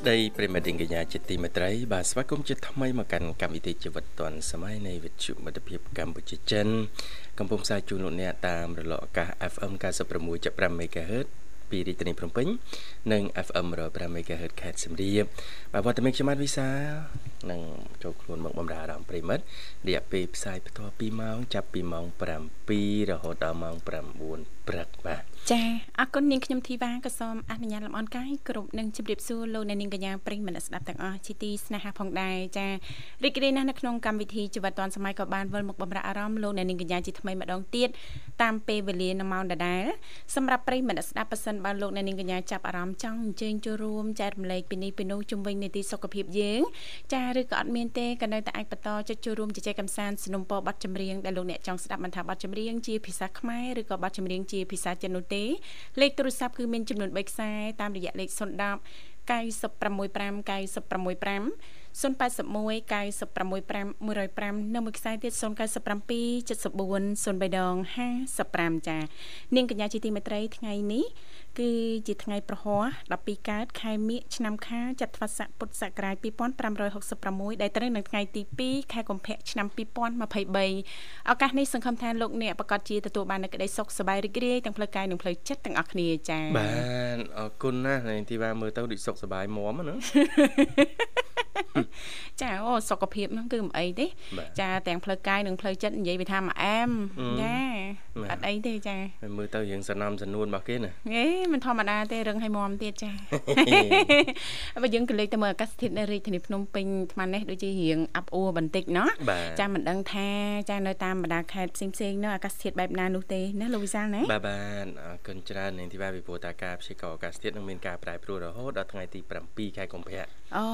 សួស្តីប្រិមត្តកញ្ញាជាទីមេត្រីបាទស្វាគមន៍ជាថ្មីមកកាន់កម្មវិធីជីវិតឌွန်សម័យនៃវិទ្យុមិត្តភាពកម្ពុជាចិនកំពុងផ្សាយជូនលោកអ្នកតាមរលកអាកាស FM 96.5 MHz ពីរាជធានីភ្នំពេញនិង FM 105 MHz ខេត្តសៀមរាបបាទវត្តមានខ្ញុំបាទវិសានឹងចូលខ្លួនមកបម្រើអារម្មណ៍ប្រិមិត្តរយៈពេលផ្សាយផ្ទាល់2ម៉ោងចាប់ពីម៉ោង7រហូតដល់ម៉ោង9ព្រឹកបាទ ចាអរគុណនាងខ្ញុំធីវ៉ាក៏សូមអនុញ្ញាតលំអរកាយគ្រប់នឹងជម្រាបសួរលោកអ្នកនាងកញ្ញាប្រិយមិត្តស្ដាប់ទាំងអស់ជាទីស្នេហាផងដែរចារីករាយណាស់នៅក្នុងកម្មវិធីជីវិតឌွန်សម័យក៏បានវិលមកបំរើអារម្មណ៍លោកអ្នកនាងកញ្ញាជាថ្មីម្ដងទៀតតាមពេលវេលានៅម៉ោងដដែលសម្រាប់ប្រិយមិត្តស្ដាប់ប៉ះសិនបើលោកអ្នកនាងកញ្ញាចាប់អារម្មណ៍ចង់អញ្ជើញចូលរួមចែករំលែកពីនេះពីនោះជុំវិញនីតិសុខភាពយើងចាឬក៏អត់មានទេក៏នៅតែអាចបន្តចុចចូលរួមជជែកកម្សាន្តสนុំពរប័ណ្ណចម្រៀងដែលលោកអ្នកចង់ស្ដាប់មិនថាប័ណ្ណចម្រៀងជាភាសាខ្មែរឬក៏ប័ណ្ណចម្រៀងជាភាសាចិននោះ ទេលេខទូរស័ព្ទគឺមានចំនួន3ខ្សែតាមរយៈលេខ010 965 965 081 965 105និងមួយខ្សែទៀត097 74 03ដង55ចានាងកញ្ញាជាទីមេត្រីថ្ងៃនេះគឺជាថ្ងៃប្រហ័ស12កើតខែមិញឆ្នាំខាលចត្វាស័កពុទ្ធសករាជ2566ដែលត្រូវនៅថ្ងៃទី2ខែកុម្ភៈឆ្នាំ2023ឱកាសនេះសង្ឃឹមថាលោកអ្នកប្រកាសជាទទួលបាននូវក្តីសុខសប្បាយរីករាយទាំងផ្លូវកាយនិងផ្លូវចិត្តទាំងអស់គ្នាចា៎បាទអរគុណណាស់នាងធីវ៉ាមើលទៅដូចសុខសប្បាយមមណាចាអូសុខភាពហ្នឹងគឺមិនអីទេចាទាំងផ្លូវកាយនិងផ្លូវចិត្តនិយាយវាថាមួយអែមចាអត់អីទេចាមើលទៅរឿងសនំសនួនរបស់គេណាហេមិនធម្មតាទេរឹងឲ្យមមទៀតចាបើយើងក៏លេចទៅមើលអាកាសធាតុនៅរាជធានីភ្នំពេញថ្មនេះដូចជារៀងអាប់អួរបន្តិចណោះចាមិនដឹងថាចានៅតាមបណ្ដាខេត្តផ្សេងផ្សេងនោះអាកាសធាតុបែបណានោះទេណាលោកវិសាលណាបាទបាទអរគុណច្រើននាងធីវ៉ាពីព្រោះតាការព្យាករណ៍អាកាសធាតុនឹងមានការប្រែប្រួលរហូតដល់ថ្ងៃទី7ខែកុម្ភៈអូ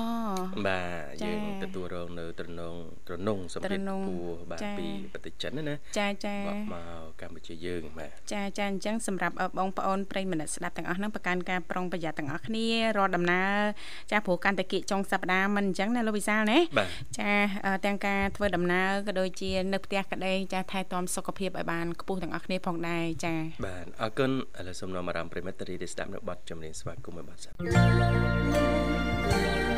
បាទយើងទទួលរងនៅត្រនងត្រនងសម្ភារពូបាទពីប្រទេសចិនណាចាចាមកកម្ពុជាយើងបាទចាចាអញ្ចឹងសម្រាប់បងប្អូនប្រិយមិត្តស្ដាប់ទាំងអស់ហ្នឹងប្រកាន់ការប្រុងប្រយ័ត្នទាំងអស់គ្នារាល់ដំណើរចាព្រោះកាន់តែគៀកចុងសប្ដាហ៍មិនអញ្ចឹងណាលោកវិសាលណាចាទាំងការធ្វើដំណើរក៏ដូចជានៅផ្ទះក្តីចាថែទាំសុខភាពឲ្យបានខ្ពស់ទាំងអស់គ្នាផងដែរចាបាទអរគុណឥឡូវសូមនាំអារម្មណ៍ប្រិមិត្តរីស្ដាប់នៅបទចម្រៀងស្វាគមន៍ឲ្យបានសាអ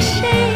谁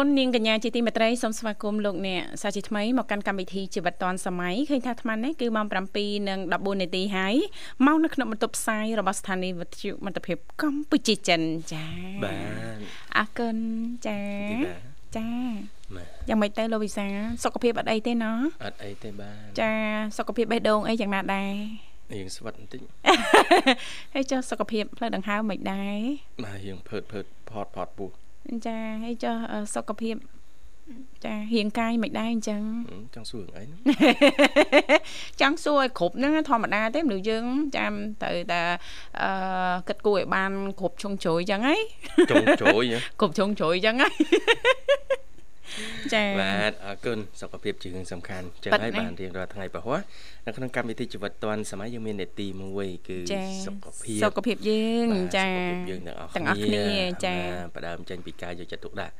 គុណនាងកញ្ញាជាទីមេត្រីសូមស្វាគមន៍លោកអ្នកសាជាថ្មីមកកាន់កម្មវិធីជីវិតឌွန်សម័យឃើញថាអាត្មានេះគឺម៉ោង7:14នាទីហើយមកនៅក្នុងបន្ទប់ផ្សាយរបស់ស្ថានីយ៍វិទ្យុមិត្តភាពកម្ពុជាចិនចា៎បាទអរគុណចា៎ចាយ៉ាងម៉េចទៅលោកវិសាសុខភាពអត់អីទេណអត់អីទេបាទចាសុខភាពបេះដូងអីយ៉ាងណាដែរយើងស្វិតបន្តិចហើយចុះសុខភាពផ្លូវដង្ហើមមិនដែរបាទយើងភើតភើតផតផតពោះ ចាហើយចុះសុខភាពចារៀងកាយមិនដែរអញ្ចឹងចង់សួរអីហ្នឹងចង់សួរឲ្យគ្រប់ហ្នឹងធម្មតាទេមនុស្សយើងចាំទៅតែអឺគិតគូរឲ្យបានគ្រប់ជុងជ្រោយអញ្ចឹងហីជុងជ្រោយគ្រប់ជុងជ្រោយអញ្ចឹងហី ចា៎បាទអរគុណសុខភាពជារឿងសំខាន់ចឹងហើយបានរៀងរាល់ថ្ងៃប្រហោះនៅក្នុងកម្មវិធីជីវិតឌွန်សម័យយើងមាននេតិមួយគឺសុខភាពសុខភាពយើងចា៎សុខភាពយើងទាំងអស់គ្នាចា៎ផ្ដើមចេញពីការយកចិត្តទុកដាក់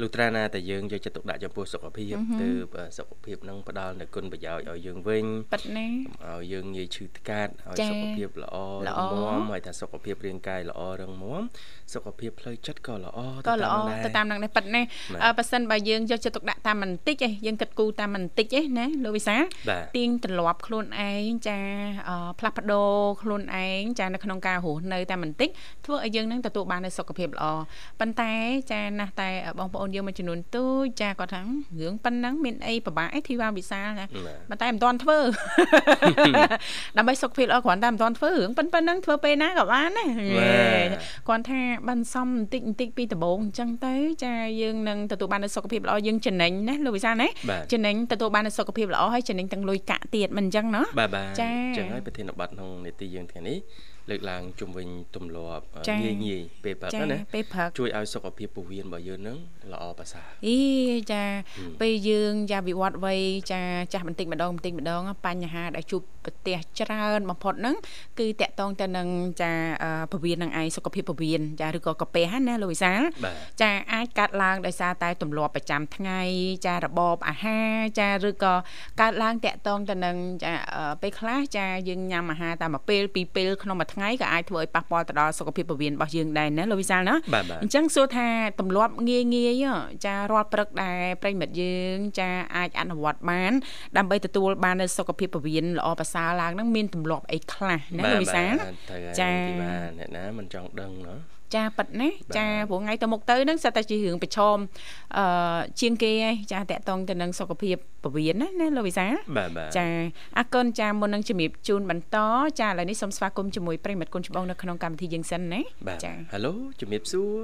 លុះត្រាណាតែយើងយកចិត្តទុកដាក់ចំពោះសុខភាពទើបសុខភាពនឹងផ្ដល់នូវគុណប្រយោជន៍ឲ្យយើងវិញប៉ិតណាឲ្យយើងងាយឈឺថ្កាត់ឲ្យសុខភាពល្អរឹងមាំហើយថាសុខភាពរាងកាយល្អរឹងមាំសុខភាពផ្លូវចិត្តក៏ល្អទៅតាមដែរទៅតាមនឹងនេះប៉ិតណាប៉ះសិនបើយើងយកចិត្តទុកដាក់តាមបន្តិចឯងយើងគិតគូរតាមបន្តិចឯណាលោកវិសាទៀងទ្រលាប់ខ្លួនឯងចាផ្លាស់ប្ដូរខ្លួនឯងចានៅក្នុងការរស់នៅតែបន្តិចធ្វើឲ្យយើងនឹងទទួលបាននូវសុខភាពល្អប៉ុន្តែចាណាស់តែបងប្អូនយើងមួយចំនួនទូចចាគាត់ថារឿងប៉ុណ្ណឹងមានអីពិបាកអីធីវ៉ាវិសាលណាប៉ុន្តែមិនទាន់ធ្វើដើម្បីសុខភាពល្អគ្រាន់តែមិនទាន់ធ្វើរឿងប៉ុណ្ណឹងធ្វើពេលណាក៏បានដែរគាត់ថាបានសំបន្តិចបន្តិចពីដំបូងអញ្ចឹងទៅចាយើងនឹងទទួលបាននូវសុខភាពល្អយើងចំណេញណាលោកវិសាលណាចំណេញទទួលបាននូវសុខភាពល្អហើយចំណេញទាំងលុយកាក់ទៀតមិនអញ្ចឹងណាបាទបាទចាអញ្ចឹងហើយប្រធានបទក្នុងនេតិយើងថ្ងៃនេះ លើកឡើងជំវិញទម្លាប់ងាយងាយពេលព្រឹកណាពេលព្រឹកជួយឲ្យសុខភាពពោះវៀនរបស់យើងនឹងល្អប្រសើរអីចាពេលយើងចាវិវត្តវ័យចាចាស់បន្តិចម្ដងបន្តិចម្ដងបញ្ហាដែលជួបប្រទះច្រើនបំផុតហ្នឹងគឺតកតងទៅនឹងចាពោះវៀននឹងឯងសុខភាពពោះវៀនចាឬក៏កាពះណាលោកវិសាលចាអាចកាត់ឡើងដោយសារតែទម្លាប់ប្រចាំថ្ងៃចារបបអាហារចាឬក៏កើតឡើងតកតងទៅនឹងចាពេលខ្លះចាយើងញ៉ាំអាហារតែមួយពេលពីរពេលក្នុងមួយថ្ងៃក៏អាចធ្វើឲ្យប៉ះពាល់ទៅដល់សុខភាពពោះវៀនរបស់យើងដែរណាលោកវិសាលណាអញ្ចឹងសួរថាទម្លាប់ងាយងាយចារាល់ព្រឹកដែលប្រិមិត្តយើង ចាអាចអនុវត្តបាន ដើម្បីទទួលបាននូវសុខភាពពោះវៀនល្អប្រសើរឡើងហ្នឹងមានទម្លាប់អីខ្លះណាលោកវិសាលចាអ្នកណាមិនចង់ដឹងណា ចាប៉ិតណាចាព្រោះថ្ងៃទៅមុខទៅហ្នឹងសិតតែជារឿងប្រឈមអឺជាងគេឯងចាតកតងទៅនឹងសុខភាពពវៀនណាណាលោកវិសាចាអរគុណចាមុននឹងជំរាបជូនបន្តចាឥឡូវនេះសូមស្វាគមន៍ជាមួយប្រិមិត្តគុណច្បងនៅក្នុងកម្មវិធីយើងសិនណាចាហៅឡូជំរាបសួរ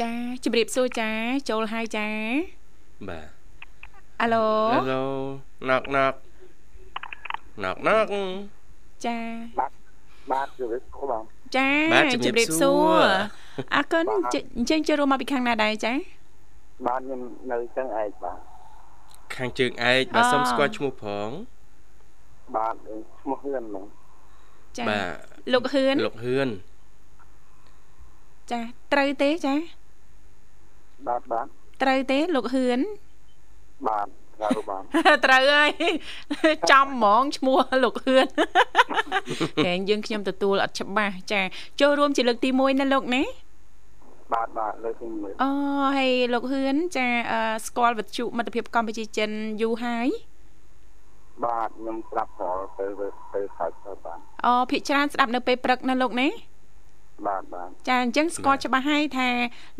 ចាជំរាបសួរចាចូលហើយចាបាទអាឡូអាឡូណកណកណកណកចាបាទបាទជំរាបសួរបង ចាជំរាបសួរអរគុណអញ្ចឹងចូលរួមមកពីខាងណាដែរចាបាទខ្ញុំនៅជើងឯកបាទខាងជើងឯកបាទសូមស្គាល់ឈ្មោះផងបាទឈ្មោះហ៊ឿនបងចាបាទលោកហ៊ឿនលោកហ៊ឿនចាត្រូវទេចាបាទបាទត្រូវទេលោកហ៊ឿនបាទ ត្រូវបាទត្រូវហើយចំហ្មងឈ្មោះលោកហ៊ឿនកែងយើងខ្ញុំទទួលអត់ច្បាស់ចាចូលរួមជាលើកទី1ណាលោកណាបាទបាទលើកទី1អូហើយលោកហ៊ឿនចាស្គាល់វិទ្យុមិត្តភាពកម្ពុជាចិនយូរហើយបាទខ្ញុំស្ដាប់រាល់ទៅទៅខោទៅបាទអូភាកច្រើនស្ដាប់នៅពេលព្រឹកណាលោកណាបាទបាទចាអញ្ចឹងស្គាល់ច្បាស់ហើយថា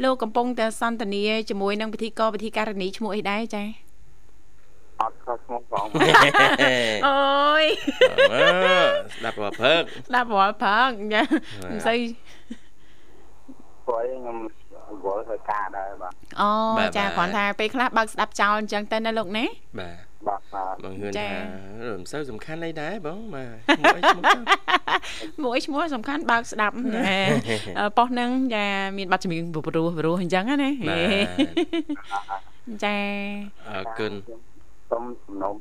លោកកំពុងតែសន្ទនាជាមួយនឹងពិធីករពិធីការនីឈ្មោះអីដែរចា អត់ខុសឈ្មោះផងអូយស្ដាប់រាល់ព្រឹកស្ដាប់រាល់ព្រឹកចាមិនស្អីព្រោះខ្ញុំវល់ធ្វើការដែរបាទអូចាគ្រាន់តែពេលខ្លះបើកស្ដាប់ចោលអញ្ចឹងទៅណាលោកណាបាទបាទបាទបងហ៊ឿនថាមិនសូវសំខាន់អីដែរបងបាទមួយឈ្មោះសំខាន់បើកស្ដាប់ប៉ុសហ្នឹងចាមានប័ណ្ណចម្រៀងព្រោះព្រោះអញ្ចឹងណាចាអរគុណ សុំសំណុំ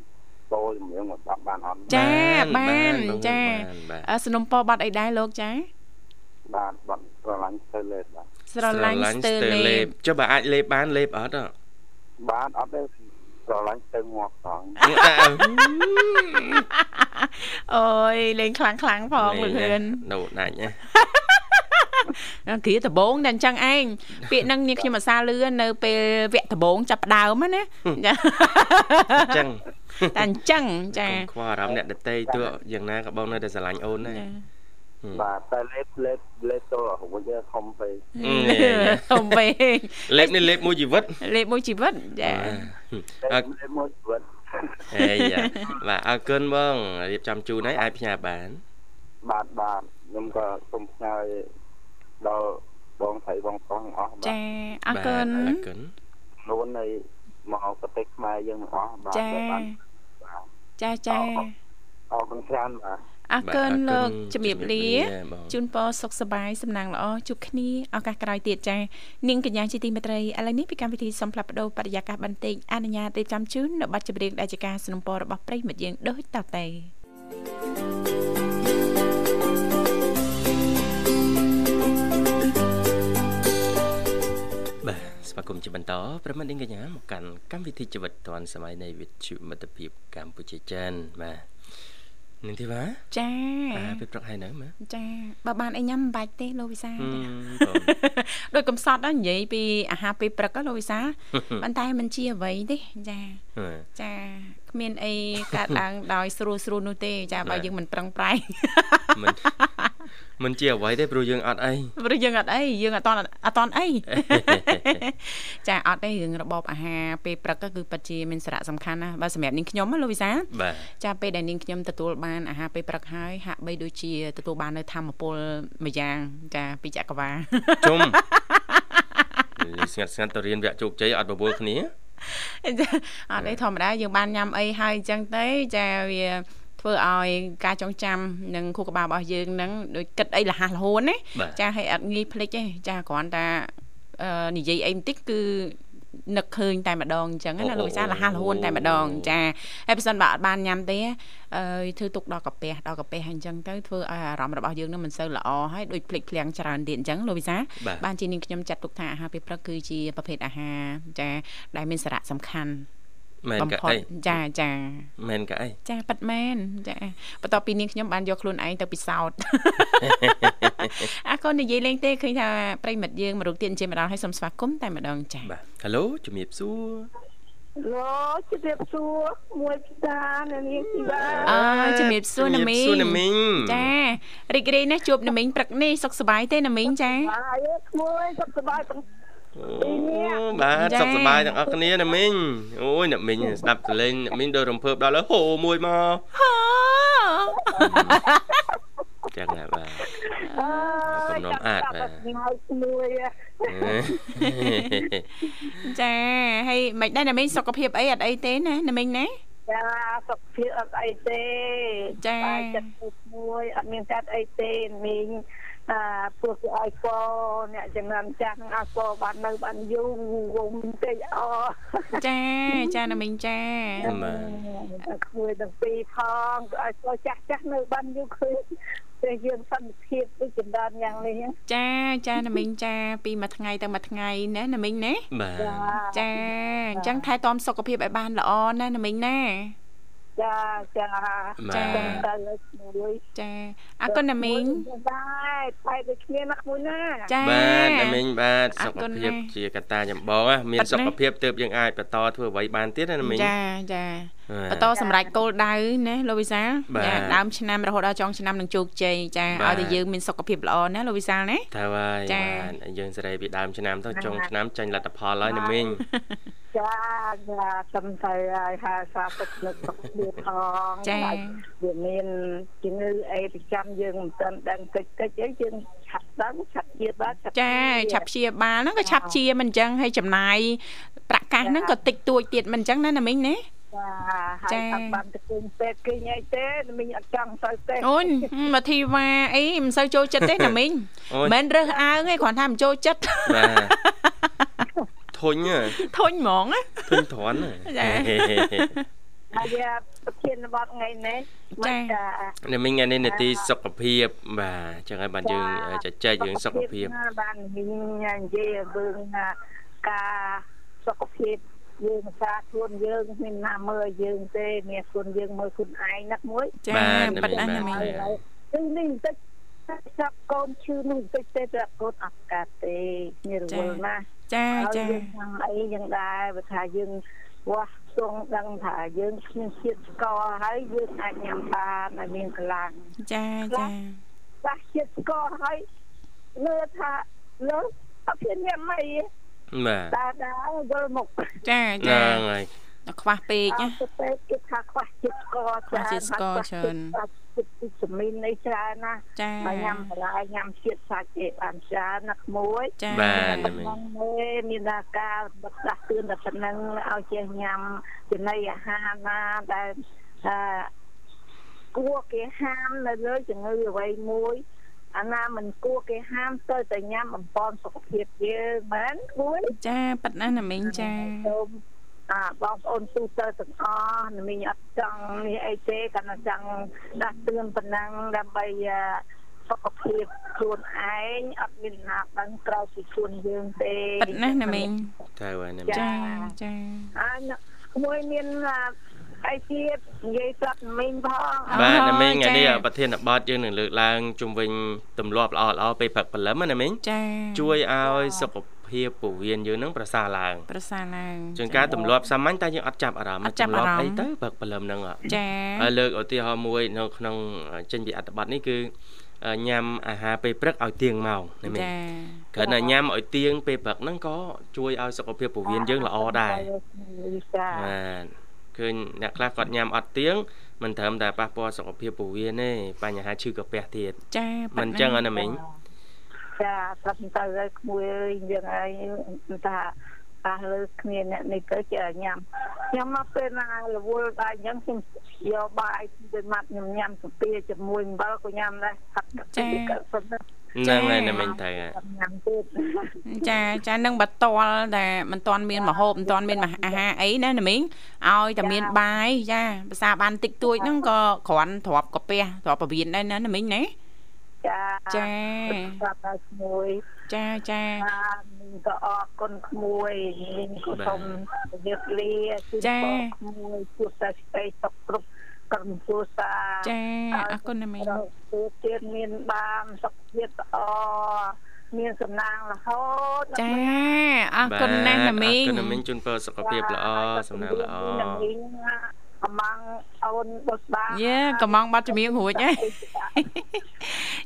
ពោជំនឿមកបាត់បានអត់ចាបានចាសំណុំពោបាត់អីដែរលោកចាបាទបាត់ស្រឡាញ់ស្ទើលេបបាទស្រឡាញ់ស្ទើលេបចុះបើអាចលេបបានលេបអត់បាទអត់ទេស្រឡាញ់ទៅងាប់ផងអូយលេងខ្លាំងខ្លាំងផងលឿននៅដាច់ណា គ្រាដំបងតែអញ្ចឹងឯងពាក្យហ្នឹងនាងខ្ញុំអាសាលឿននៅពេលវគ្គដំបងចាប់ដើមណាចាអញ្ចឹងតែអញ្ចឹងចាកុំខ្វល់អារម្មណ៍អ្នកដតីទោះយ៉ាងណាក៏បងនៅតែស្រឡាញ់អូនដែរបាទតែលេបលេបលេបទៅវិញខំពេកធំពេកលេបនេះលេបមួយជីវិតលេបមួយជីវិតចាអើលេបមួយជីវិតហេយ៉ាបាទអរគុណបងរៀបចំជូនហើយអាចផ្ញើបាន បាទបាទខ្ញុំក៏សូមផ្ញើ ដល់បងស្រីបងប្រុសទាំងអស់បាទ ចាអរគុណ អរគុណ នួននៃមកប្រទេសខ្មែរយើងទាំងអស់បាទ ចា បាទ ចាចា អរគុណច្រើនបាទ អរគុណលោកជំរាបលា បង ជូនពរសុខសប្បាយសំណាងល្អជួបគ្នាឱកាសក្រោយទៀតចានាងកញ្ញាជាទីមេត្រីឥឡូវនេះពីកម្មវិធីសំផ្លាប់បដោបរិយាកាសបន្តិចអនុញ្ញាតរៀបចំជូននៅប័ណ្ណចម្រៀងដែលជាការสนับสนุนរបស់ប្រិយមិត្តយើងដូចតទៅបាទ ស្វាគមន៍ជាបន្តប្រិមត្តនាងកញ្ញាមកកាន់កម្មវិធីជីវិតឌွန်សម័យនៃវិទ្យុមិត្តភាពកម្ពុជាចិនបាទនឹងទេបាទ ចា បាទពេលព្រឹកហើយនៅមើល ចាបើបានអីញ៉ាំមិនបាច់ទេលោកវិសា ហឹម ចា បង ដោយកំសត់ដល់និយាយពីអាហារពេលព្រឹកហ្នឹងលោកវិសាប៉ុន្តែมันជាអ្វីទេចា ហឺ ចា គ្មានអីកើតឡើងដោយស្រួលស្រួលនោះទេចាបើបាទយើងមិនប្រឹងប្រែងមិនមិនជាអ្វីទេព្រោះយើងអត់អីព្រោះយើងអត់អីយើងអត់តន់អត់តន់អីចាអត់ទេរឿងរបបអាហារពេលព្រឹកគឺពិតជាមានសារៈសំខាន់ណាស់បើសម្រាប់នាងខ្ញុំណាលោកវិសាលបាទចាពេលដែលនាងខ្ញុំទទួលបានអាហារពេលព្រឹកហើយហាក់បីដូចជាទទួលបាននៅធម្មពលមួយយ៉ាងចាពីចក្រវាលជុំស្ងាត់ស្ងាត់ទៅរៀនវគ្គជោគជ័យអត់បបួលគ្នា ចាអត់ទេធម្មតាយើងបានញ៉ាំអីហើយអញ្ចឹងទៅចាវាធ្វើឲ្យការចងចាំនិងខួរក្បាលរបស់យើងនឹងដូចគិតអីលះលហួនណាបាទចាឲ្យអត់ងាយភ្លេចទេចាគ្រាន់តែអឺនិយាយអីបន្តិចគឺ នឹកឃើញតែម្ដងអញ្ចឹងណាលោកវិសាលលះលហួនតែម្ដងចាហើយបើសិនបើអត់បានញ៉ាំទេអើយធ្វើទុកដល់កាពះដល់កាពះហើយអញ្ចឹងទៅធ្វើឲ្យអារម្មណ៍របស់យើងនឹងមិនសូវល្អហើយដូចភ្លេចភ្លាំងច្រើនទៀតអញ្ចឹងលោកវិសាលបាទបានជានាងខ្ញុំចាត់ទុកថាអាហារពេលព្រឹកគឺជាប្រភេទអាហារចាដែលមានសារៈសំខាន់ មែនបំក៏ផុតអីចាចាមែនក៏អីចាប៉ិតមែនចាបន្ទាប់ពីនាងខ្ញុំបានយកខ្លួនឯងទៅពិសោធន៍អរគុណនិយាយលេងទេឃើញថាប្រិមិត្តយើងមរុកទៀតអញ្ជើញម្ដងឲ្យសូមស្វាគមន៍តែម្ដងចាបាទហៅឡូជំរាបសួរលោកជម្រាបសួរមួយផ្សារនៅនាងធីវ៉ាអើជំរាបសួរណាមីងសួរណាមីងចារីករាយណាស់ជួបណាមីងព្រឹកនេះសុខសប្បាយទេណាមីងចាហើយក្មួយសុខសប្បាយទាំង អូបាទសុខសប្បាយទាំងអស់គ្នាណាមីងអូយណាមីងស្ដាប់សលេងណាមីងដូចរំភើបដល់ហើយហូមួយមកហ៎ចឹងហើយបាទអើកំណំអាចបាទហើយក្មួយចាហើយមិនដែរណាមីងសុខភាពអីអត់អីទេណាណាមីងណាចាសុខភាពអត់អីទេចាតែចិត្តក្មួយអត់មានកាត់អីទេមីង អាពោះទៅឲ្យកអ្នកចំណាំចាស់នឹងឲ្យកបាននៅបានយូរវងតិចអចាចាណាមីងចាបាទក្មួយទាំងពីរផងក៏ឲ្យកចាស់ចាស់នៅបានយូរឃើញតែយើងសន្តិភាពដូចចម្រើនយ៉ាងនេះចាចាណាមីងចា ពីមួយថ្ងៃទៅមួយថ្ងៃណាណាមីងណាបាទចាអញ្ចឹងថែទាំសុខភាពឲ្យបានល្អណាណាមីងណាចាចាបាទទៅទៅមួយចាអរគុណណាមីងដែរតែដូចគ្នាណាក្មួយណាចាបាទណាមីងបាទអរសុខគុណភាពណាស់ជាកត្តាចម្បងណាមានប៉ិតណាស់សុខភាពទើបយើងអាចបន្តធ្វើអ្វីបានទៀតណាណាមីងចាចាបាទបន្តសម្រាប់គោលដៅណាលោកវិសាលបាទចាដើមឆ្នាំរហូតដល់ចុងឆ្នាំនឹងជោគជ័យចាបាទឲ្យតែយើងមានសុខភាពល្អណាលោកវិសាលណាថាហើយចាបាទយើងសេរីពីដើមឆ្នាំទៅចុងឆ្នាំចាញ់លទ្ធផលហើយណាមីងចាចាសំទៅឲ្យហើយសាទឹកលើកសុខភាពផងចាវាមានជំងឺអីប្រចាំយើងមិនទាន់ដឹងតិចតិចអីយើងឆាប់ដឹងឆាប់ជាបានចាឆាប់ព្យាបាលហ្នឹងក៏ឆាប់ជាមិនអញ្ចឹងហើយចំណាយប្រកាសហ្នឹងក៏តិចតួចទៀតមិនអញ្ចឹងណាណាមីងណាចាហើយអត់បានទៅគុំពេទ្យគេញ៉ៃទេមីងអត់ចង់ទៅទេអូនមកធីវ៉ាអីមិនសូវចូលចិត្តទេណាមីងអូយមិនមែនរើសអើងទេគ្រាន់ថាមិនចូលចិត្តបាទធុញហ៎ធុញហ្មងណាធុញទ្រាន់ហ៎ចា ហើយវាប្រធានបទថ្ងៃនេះចាមិនចានេះមីងថ្ងៃនេះនេតិសុខភាពបាទចឹងហើយបានយើងចែកចែករឿងសុខភាពណាបានមីងនិយាយរឿងថាការសុខភាពយើងសាខ្លួនយើងមានណាមើលយើងទេមានខ្លួនយើងមើលខ្លួនឯងណាមួយចាបាទប៉ិតណាស់បាទណាមីងបាទគឺនេះបន្តិចស្រាប់កូនឈឺនោះតិចទេតែកូនអត់កាត់ទេមានរវល់ណាស់ចាចាយើងខាងអីយ៉ាងដែរបើថាយើង វាស់ទងដឹងថាយើងគ្មានជាតិស្ករហើយយើងអាចញ៉ាំបានឲ្យមានកម្លាំងចាចាបាសជាតិស្ករហើយលើថាលើអត់មានញ៉ាំអីបាទតែដែរយល់មុខចាចាហ្នឹងហើយដល់ខ្វះពេកអណាត់ទៅពេកគេថាខ្វះជាតិស្ករខ្វះជាតិស្ករច្រើន ជាតិវិតាមីននេះច្រើនណាស់ចាបើញ៉ាំបន្លែញ៉ាំជាតិសាច់គេបានច្រើនណាស់ក្មួយចាបាទតែមិនទេមានតែការបិទដាស់តឿនតែប៉ុណ្្នឹងឲ្យចេះញ៉ាំចំណីអាហារណាដែលអឺគួរគេហាមនៅលើជំងឺអ្វីមួយអាណាមិនគួរគេហាមទៅតែញ៉ាំបំពន់សុខភាពយើងមែនគួរចាប៉ិតណាស់ណាមីងចាសូម អាបងប្អូនទូទៅទាំងអស់ណាមីងអត់ចង់នេះអីទេគាត់តែចង់ដាស់តឿនប៉ុណ្ណឹងដើម្បីអឺសុខភាពខ្លួនឯងអត់មានណាដឹងក្រៅពីខ្លួនយើងទេប៉ិតណាស់ណាមីងទៅហើយណាចាចាហើយក្មួយមានអីទៀតនិយាយប្រាប់មីងផងបាទណាមីងថ្ងៃនេះប្រធានបទយើងនឹងលើកឡើងជុំវិញទម្លាប់ល្អល្អពេលព្រឹកព្រលឹមណាមីងចាជួយឲ្យសុខភាព ពោះវៀនយើងនឹងប្រសើរឡើងប្រសាឡើងជួនកាលទម្លាប់សាមញ្ញតែយើងអត់ចាប់អារម្មណ៍អត់ចាប់ទម្លាប់អារម្មណ៍អីទៅព្រឹកព្រលឹមហ្នឹងហ៎ចាហើយលើកឧទាហរណ៍មួយនៅក្នុងចេញពីអត្ថបទនេះគឺញ៉ាំអាហារពេលព្រឹកឲ្យទៀងម៉ោងណាមីងចាគ្រាន់តែញ៉ាំឲ្យទៀងពេលព្រឹកហ្នឹងក៏ជួយឲ្យសុខភាពពោះវៀនយើងល្អដែរចាបាទឃើញអ្នកខ្លះគាត់ញ៉ាំអត់ទៀងមិនត្រឹមតែប៉ះពាល់សុខភាពពោះវៀនទេបញ្ហាឈឺកាពះទៀតចាមិនអញ្ចឹងអត់ណាមីង ចាប្រាប់ទៅឲ្យក្មួយអើយយើងហើយថាប៉ះលើគ្នាអ្នកនេះទៅចេះញ៉ាំខ្ញុំមកពេលណារវល់ដែរអញ្ចឹងខ្ញុំយកបាយទៅម៉ាត់ខ្ញុំញ៉ាំកាពីជាមួយអំបិលក៏ញ៉ាំដែរហាត់កាពីក៏ប៉ុណ្ណឹងហ្នឹងហើយណាមីងទៅហើយញ៉ាំទៀតចាចានឹងបតលតែមិនទាន់មានមហូបមិនទាន់មានអាហារអីណាណាមីងឲ្យតែមានបាយចាភាសាបានតិចតួចហ្នឹងក៏គ្រាន់ទ្របកាពះទ្របពវៀនដែរណាណាមីងណា ចាចាប្រាប់ឲ្យក្មួយចាចាបាទមីងក៏អរគុណក្មួយមីងក៏សូមជម្រាបលាជូនពរក្មួយជួបតែស្ដីសុខគ្រប់ក្រុមគ្រួសារចាអរគុណណាមីងរកទូទៀតមានបានសុខភាពល្អមានសំណាងរហូតចាអរគុណណាស់ណាមីងអរគុណណាមីងជូនពរសុខភាពល្អសំណាងល្អមីង កំងអូនបុស្បាយេកំងបាត់ជំនៀងរួចហ៎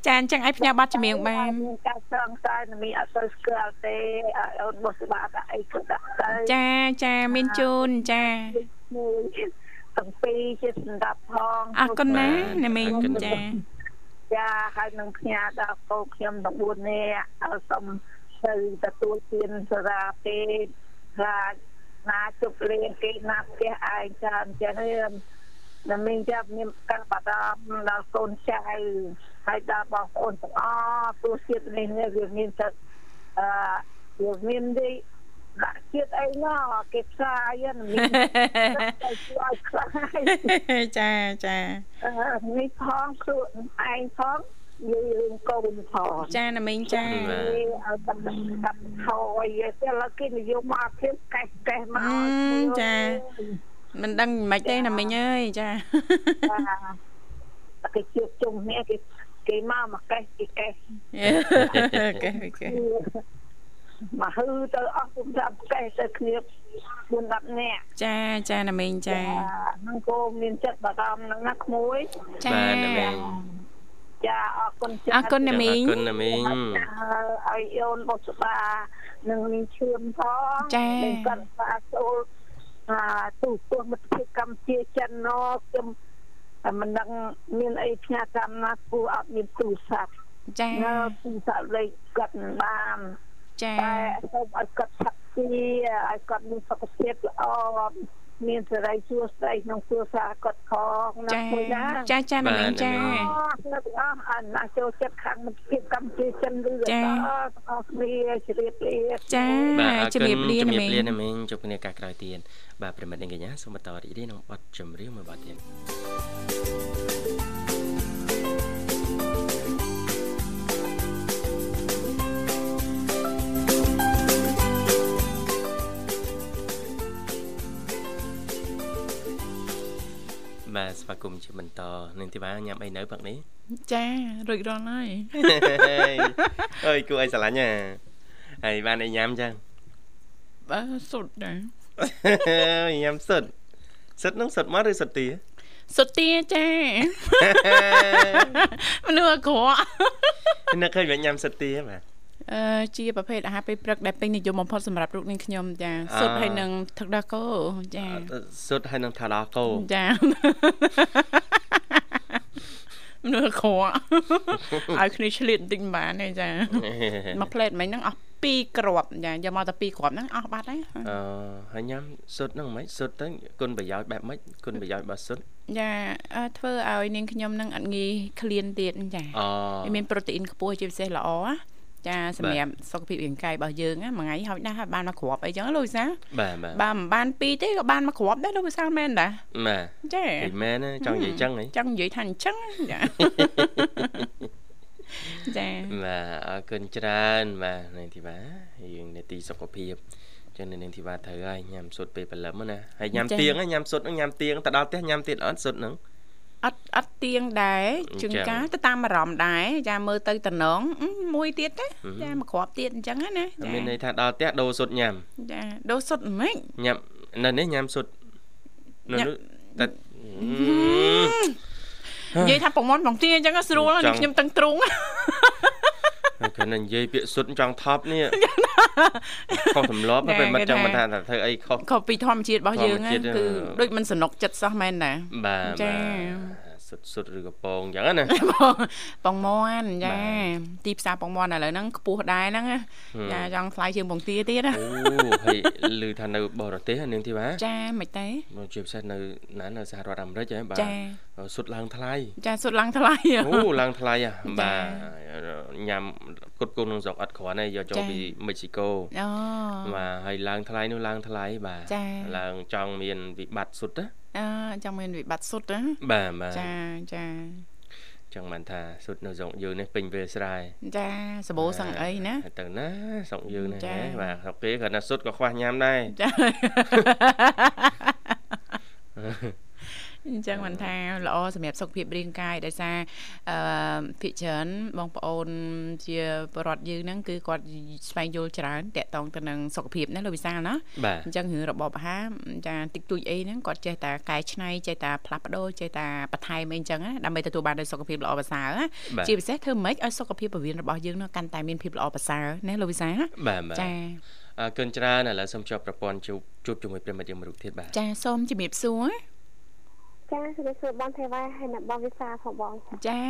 ចាអញ្ចឹងឲ្យផ្ញើបាត់ជំនៀងបានមានការស្រង់តែមីងអត់ទៅស្គាល់ទេឲ្យអូនបុស្បាតែអីក៏ដាក់ទៅចាចាមានជូនចាមួយទាំងពីរជាសម្រាប់ផងអរគុណណាស់ណាមីងចាចាហើយនឹងផ្ញើដល់កូនខ្ញុំទាំង4នាក់ឲ្យសូមទៅទទួលទានសារាពេទ្យថា ណាជប់លៀងគេណាផ្ទះឯងច្រើនចឹងហ្នឹងតែមីងចាប់មានការបារម្ភដល់កូនចៅហើយដល់បងប្អូនទាំងអស់ទោះជាតិនេះនេះវាមានតែអឺវាមានទីដាក់ជាតិអីណោះគេផ្សាយហ្នឹងមានតែជួយខ្លាយចាចាអឺនេះផងខ្លួនឯងផង និយាយរឿងកូនផងចាណាមីងចាបាទឲ្យតាមតាមថយទៅឡើយគេនិយមមកធៀបកេះកេះមកអឺចាមិនដឹងមិនទេណាមីងអើយចាចាគេជួបជុំគ្នាគេគេមកមកកេះគេកេះកែកែមកហឺទៅអស់គុំចាប់កេះទៅគ្នា4 10នាក់ចាចាណាមីងចាហ្នឹងក៏មានចិត្តបារម្ភហ្នឹងណាក្មួយចាបាទណាមីង ចាអរគុណចាអរគុណណាមីងអរគុណណាមីងឲ្យអូនបុស្បានឹងមានឈឿនផងចានឹងកាន់សាចូលអាទូទស្សន៍មិត្តភាពកម្ពុជាចិនណូខ្ញុំតែមិនដឹងមានអីផ្ញើកម្មណាគួរអត់មានទូរស័ព្ទចានៅទូរស័ព្ទលេខគាត់មិនបានចាតែសូមឲ្យគាត់ឆាប់ជាឲ្យគាត់មានសុខភាពល្អ មានសេរីសួស្តីក្នុងគ្រួសារគាត់ផងណាចាមួយណាចាចាណាមីងចាអស់អ្នកទាំងអស់អាណាចូលចិត្តខាងមិត្តភាពកម្ពុជាចិនឬចាទាំងអស់គ្នាជ្រាបលាចាបាទអរជំគុណរាបលាជំណារាបមីងលាណាមីងជួបគ្នាឱកាសក្រោយទៀតបាទប្រិមិត្តនិងកញ្ញាសូមបន្តរីករាយក្នុងបទចម្រៀងមួយបទទៀតបបា គមន៍ជាបន្តនឹងទីបាញ៉ាំអីនៅផឹកនេះចារួចរាល់ហើយអើយគួរឲ្យស្រឡាញ់ណាហើយបានអីញ៉ាំចឹងបើសុទ្ធដែរញ៉ាំសុតសុតនឹងសុតមកឬសុតទាសុទ្ធទាចាមនុស្សអាក្រក់នឹកឃើញវាញ៉ាំសុតទាបាទអឺ ជាប្រភេទអាហារពេលព្រឹកដែលពេញនិយមបំផុតសម្រាប់រូបនាងខ្ញុំចាសុទ្ធហើយនឹងទឹកដោះគោចាសុតហើយនឹងថាដល់គោចាមនុស្សអាក្រក់ឲ្យគ្នាឆ្លៀតបន្តិចមិនបានទេចាមួយផ្លេតមិញហ្នឹងអស់2គ្រាប់ចាយកមកតែ2គ្រាប់ហ្នឹងអស់បាត់ហើយអឺហើយញ៉ាំសុតហ្នឹងមិនសុតទៅគុណប្រយោជន៍បែបម៉េចគុណប្រយោជន៍របស់សុតចាអឺធ្វើឲ្យនាងខ្ញុំនឹងអត់ងាយឃ្លានទៀតចាអូវាមានប្រូតេអ៊ីនខ្ពស់ជាពិសេសល្អណា ចាសម្រាប់សុខភាពរាងកាយរបស់យើងណាមួយថ្ងៃហោចណាស់ហើយបានមកគ្រាប់អីចឹងលោកវិសាលបាទបាទបើមិនបានពីរទេក៏បានមកគ្រាប់ដែរលោកវិសាលមែនតាបាទចានិយាយមែនណាចង់និយាយចឹងហីចង់និយាយថាអញ្ចឹងចាចាបាទអរគុណច្រើនបាទនាងធីបាយើងនេតិសុខភាពចឹងនាងធីបាត្រូវហើយញ៉ាំសុតពេលព្រលឹមណាហើយញ៉ាំទៀងញ៉ាំសុតហ្នឹងញ៉ាំទៀងទៅដល់ផ្ទះញ៉ាំទៀតអត់សុតហ្នឹង អត់អត់ទៀងដែរជួនកាលទៅតាមអារម្មណ៍ដែរចាមើលទៅតំណងអឺមួយទៀតទេចាមកគ្រាប់ទៀតអញ្ចឹងណាចាមានន័យថាដល់ផ្ទះដូរសុតញ៉ាំចាដូរសុទ្ធមិនញ៉ាំនៅនេះញ៉ាំសុតនៅញ៉ាំនោះតែនិយាយថាប្រមន់បងទាអញ្ចឹងស្រួលណាស់ចង់ខ្ញុំតឹងទ្រូងហើយ គ្រាន់តែនិយាយពាក្យសុតចង់ថប់នេះខុសទម្លាប់ណែពេលមិនគេចង់ថាមិនថាធ្វើអីខុសខុសពីធម្មជាតិរបស់យើងធម្មណាជាតិគឺអឺដូចមិនសនុកចិត្តសោះមែនតាបាទចា បាទសុតសុតឬក៏ពងអញ្ចឹងណាបងមន់ចាបាទីផ្សារបងមន់ឥឡូវហ្នឹងខ្ពស់ដែរហ្នឹងណាចាចង់ថ្លៃជាងបងទាទៀតណាអូហើយឮថានៅបរទេសនាងធីបាចាមិនទេមកជាពិសេសនៅណានៅសហរដ្ឋអាមេរិកហ៎បាទចាសុតឡើងថ្លៃចាសុទ្ធឡើងថ្លៃអូឡើងថ្លៃហ่ะចាបាទញ៉ាំគុតគុំក្នុងស្រុកអត់គ្រាន់ទេយកចូលចាពីមិចស៊ីកូអូបាទហើយឡើងថ្លៃនោះឡើងថ្លៃបាទចាឡើងចង់មានវិបត្តិសុទ្ធណា អឺចង់មានវិបត្តិសុទ្ធណាបាទបាទចាចាចង់បានថាសុទ្ធនៅស្រុកយើងនេះពេញវាលស្រែចាសបោសឹងអីណាហើយទៅណាស្រុកយើងនេះចាហ៎បាទស្រុកគេគាត់ថាសុទ្ធក៏ខ្វះញ៉ាំដែរចា អញ្ចឹងមិនថាល្អសម្រាប់សុខភាពរាងកាយដោយសារអឺភិកច្រើនបងប្អូនជាបរិវត្តយើងហ្នឹងគឺគាត់ស្វែងយល់ច្រើនតកតងទៅនឹងសុខភាពណាលោកវិសាលណាបាទអញ្ចឹងរឿងរបបអាហារចាតិចតួចអីហ្នឹងគាត់ចេះតែកែច្នៃចេះតែផ្លាស់ប្ដូរចេះតែបន្ថែមអីអញ្ចឹងណាដើម្បីទទួលបាននូវសុខភាពល្អប្រសើរណាបាទជាពិសេសធ្វើម៉េចឲ្យសុខភាពពោះវៀនរបស់យើងនោះកាន់តែមានភាពល្អប្រសើរណាលោកវិសាលណាបាទបាទចាអរគុណច្រើនឥឡូវសូមជួបប្រព័ន្ធជួបជួបជាមួយប្រិមត្តយើងមួយរូបទៀតបាទចាសូមជំរាបសួរ ចាជំរាបសួរបងទេវ៉ាហើយអ្នកបងវិសាផងបងចា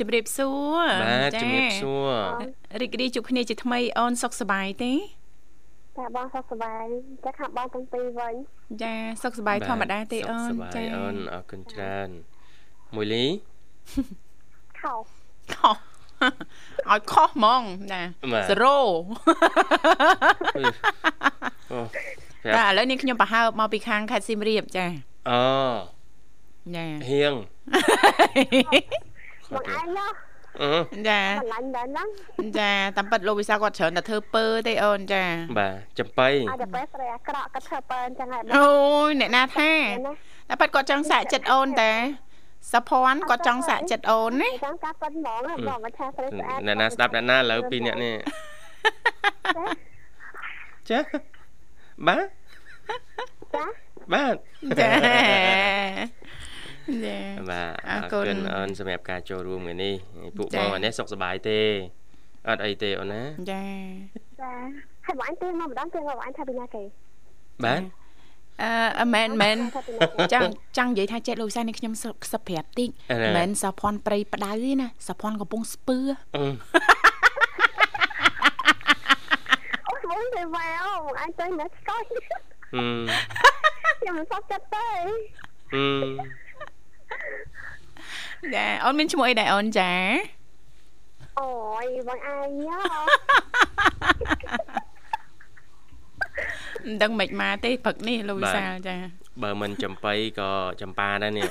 ជំរាបសួរបាទជំរាបសួររីករាយជួបគ្នាជាថ្មីអូនសុខសប្បាយទេតែបងសុខសប្បាយចាខាងបងទាំងពីរវិញចាសុខសប្បាយធម្មតាទេអូនសុខសប្បាយអូនអរគុណច្រើនមួយលីខោខុសឲ្យខុសហ្មងចាបាទសេរ៉ូអូតែឥឡូវនេះខ្ញុំប្រហើបមកពីខាងខេត្តសៀមរាបចាអូ ចាហៀងបងឯងណោះអឺចាបន្លាញ់ដែរហ្នឹងចាតាមពិតលោកវិសាគាត់ច្រើនតែធ្វើពើទេអូនចាបាទចំបៃឲ្យតែពេលស្រីអាក្រក់ក៏ធ្វើបើអញ្ចឹងហើយបងអូយអ្នកណាថាណាតាមពិតគាត់ចង់សាកចិត្តអូនតែសុភ័ណ្ឌគាត់ចង់សាកចិត្តអូនណាអញ្ចឹងការប៉ិនហ្មងណាបងមិនថាស្រីស្អាតអ្នកណាស្ដាប់អ្នកណាឥឡូវពីរអ្នកនេះចាបាទចាបាទចាចា បាទអអររគុណគុណអូនសម្រាប់ការចូលរួមថ្ងៃនេះពួកចាបងអានេះសុខសប្បាយទេអត់អីទេអូនណាចាចាហើយបងឯងទៀងមកម្ដងទៀងមកបងឯងថាពីណាគេបាទអឺអឺមែនមែនថាពីណាគេចង់ចង់និយាយថាចេះលោកវិសានេះខ្ញុំខ្សឹបប្រាប់តិចមិនមែនសភ័ណ្ឌព្រៃផ្ដៅទេណាសភ័ណ្ឌកំពុងស្ពឺអឺអូបងទេវ៉ាអូបងឯងទៅណាស្កយហឹមខ្ញុំមិនសុខចិត្តទេហឹម ចាអូនមានឈ្មោះអីដែរអូនចាអូយបងឯងញ៉ោមិនដឹងមិនមកទេព្រឹកនេះលោកវិសាលចាបើមិនចំបៃក៏ចំប៉ាដែរនេះ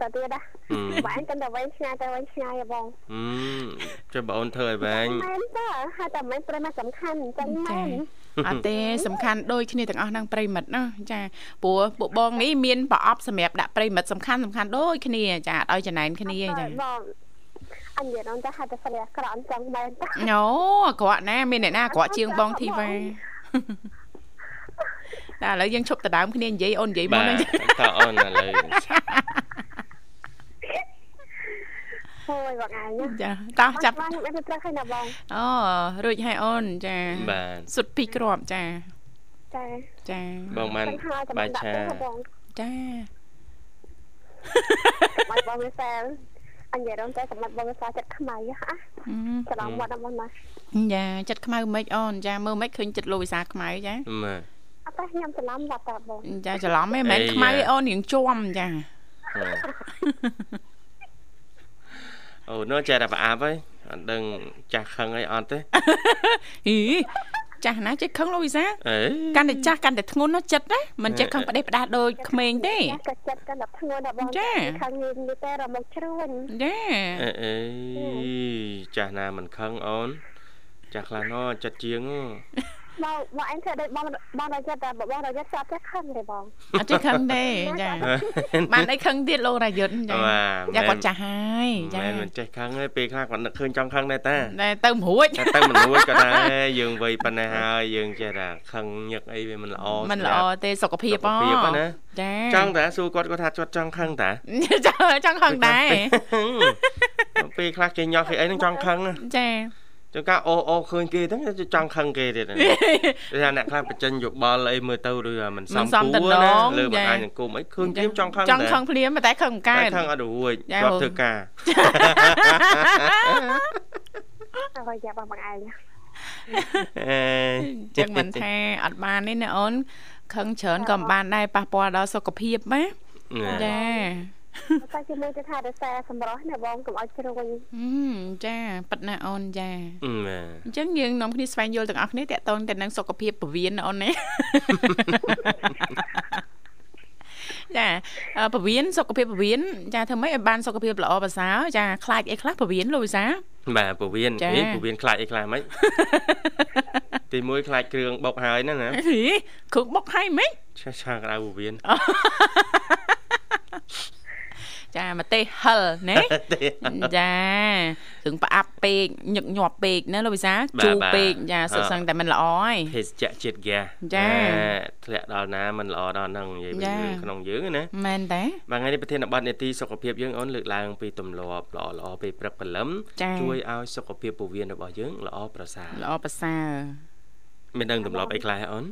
តើទៀតណាហឹមបងឯងកាន់តែវែងឆ្ងាយតែវែងឆ្ងាយហ៎បងហឹមចុះបងអូនធ្វើឲ្យវែងមែនតើហើយតែមិនព្រមសំខាន់អញ្ចឹងមែនហ អត់ទេសំខាន់ដូចគ្នាទាំងអស់ហ្នឹងប្រិមិត្តណាចាព្រោះពួកបងនេះមានប្រអប់សម្រាប់ដាក់ប្រិមិត្តសំខាន់សំខាន់ដូចគ្នាចាអត់ឲ្យចំណែនគ្នាចាបងអញនិយាយដល់តែហៅតែស្រីអាក្រក់អញ្ចឹងមែនតាអូអាក្រក់ណាមានអ្នកណាអាក្រក់ជាងបងធីវ៉ាតែឥឡូវយើងឈប់ដដើមគ្នានិយាយអូននិយាយមកបាទហ្នឹងតើអូនឥឡូវ ហូយបងឯងណាចាតោះចាប់បានខ្ញុំអត់ត្រូវឃើញណាបងអូរួចហើយអូនចាបាទសុទ្ធពីរគ្រាប់ចាចាចាបងបានខ្ញុំហៅតែបាយដាក់ឆាទៅបងចាបាយបងវាសែលអញនិយាយដល់តែសម្រាប់បងវាសែលចិត្តខ្មៅហ៎ហឹមច្រឡំមកដល់បងណាចាចិត្តខ្មៅមិនអូនចាមើលមិនឃើញចិត្តលោកវិសាខ្មៅចាបាទអត់តែខ្ញុំច្រឡំបាត់តាបងចាច្រឡំឯងមិនមែនអីខ្មៅយ៉ាឯអូនរៀងជាំចា អូនោះចេះតែប្រអាប់ហើយអត់ដឹងចាស់ខឹងអីអត់ទេហីចាស់ណាចេះខឹងលោកវិសាអេកាន់តែចាស់កាន់តែធ្ងន់ណាចិត្តណាមិនចេះខឹងផ្ដេសផ្ដាសដូចក្មេងទេក៏ចិត្តកាន់តែធ្ងន់ដល់បងចាខាងនេះនេះតែរមកជ្រួញចាអេអេចាស់ណាមិនខឹងអូនចាស់ខ្លះណោះចិត្តជាងហ៎ បងបងអញធ្វើដូចបងបងដល់ចិត្តតែបងដល់ចិត្តស្អាតតែខឹងទេបងអត់ចេះខឹងទេចាបានអីខឹងទៀតលោករយុទ្ធចាបាទយ៉ាគាត់ចាស់ហើយចាមិនមិនចេះខឹងទេពេលខ្លះគាត់នឹកឃើញចង់ខឹងដែរតាតែទៅមិនរួចតែទៅមិនរួចក៏ដែរយើងវ័យប៉ុណ្ណេះហើយយើងចេះតែខឹងញឹកអីវាមិនល្អមិនល្អទេសុខភាពសុខភាពហ្នឹងណាចាចង់តាសួរគាត់គាត់ថាគាត់ចង់ខឹងតាចាចង់ខឹងដែរពេលខ្លះគេញ៉ោះគេអីហ្នឹងចង់ខឹងណា ចាចុះកាអូអូឃើញគេហ្នឹងចង់ខឹងគេទៀតណាគេថាអ្នកខ្លះបញ្ចេញយោបល់អីមើលទៅឬមិនសមគួរណាលើបង្ហាញសង្គមអីឃើញខ្ញុំចង់ខឹងចង់ខឹងភ្លាមតែខឹងមិនកើតែតខឹងអត់រួចចាគាត់ហូធ្វើការអើយ៉ាបងបងឯងអេចឹងមិនថាអត់បានទេណាអូនខឹងច្រើនក៏មិនបានដែរប៉ះពាល់ដល់សុខភាពណាចា តែជាមួយទៅថារសារសម្រស់ណាបងកុំឲ្យជ្រួញហឹមចាប៉ិតណាអូនចាបាទអញ្ចឹងយើងនាំគ្នាស្វែងយល់ទាំងអស់គ្នាតកតងទៅនឹងសុខភាពពវៀនណាអូនណាចាអឺពវៀនសុខភាពពវៀនចាធ្វើម៉េចឲ្យបានសុខភាពល្អប្រសើរចាខ្លាចអីខ្លះពវៀនលោកវិសាបាទពវៀនចាអេពវៀនខ្លាចអីខ្លាចហ្មងទីមួយខ្លាចគ្រឿងបុកហើយណាណាហីគ្រឿងបុកហើយម៉េចឆាឆាក្តៅពវៀន ចាម្ទេសហិលណាចាគ្រឿងផ្អាប់ពេកញឹកញាប់ពេកណាលោកវិសាជូរពេកចាសុទ្ធសឹងតែមិនល្អហើយភេសជ្ជៈជាតិហ្គាសចាធ្លាក់ដល់ណាមិនល្អដល់ហ្នឹងនិយាយពីចារឿងក្នុងយើងណាមែនតាបាទថ្ងៃនេះប្រធានបទនេតិសុខភាពយើងអូនលើកឡើងពីទម្លាប់ល្អល្អពេលព្រឹកព្រលឹមចាជួយឲ្យសុខភាពពោះវៀនរបស់យើងល្អប្រសើរល្អប្រសើរមានដឹងទម្លាប់អីខ្លះអូន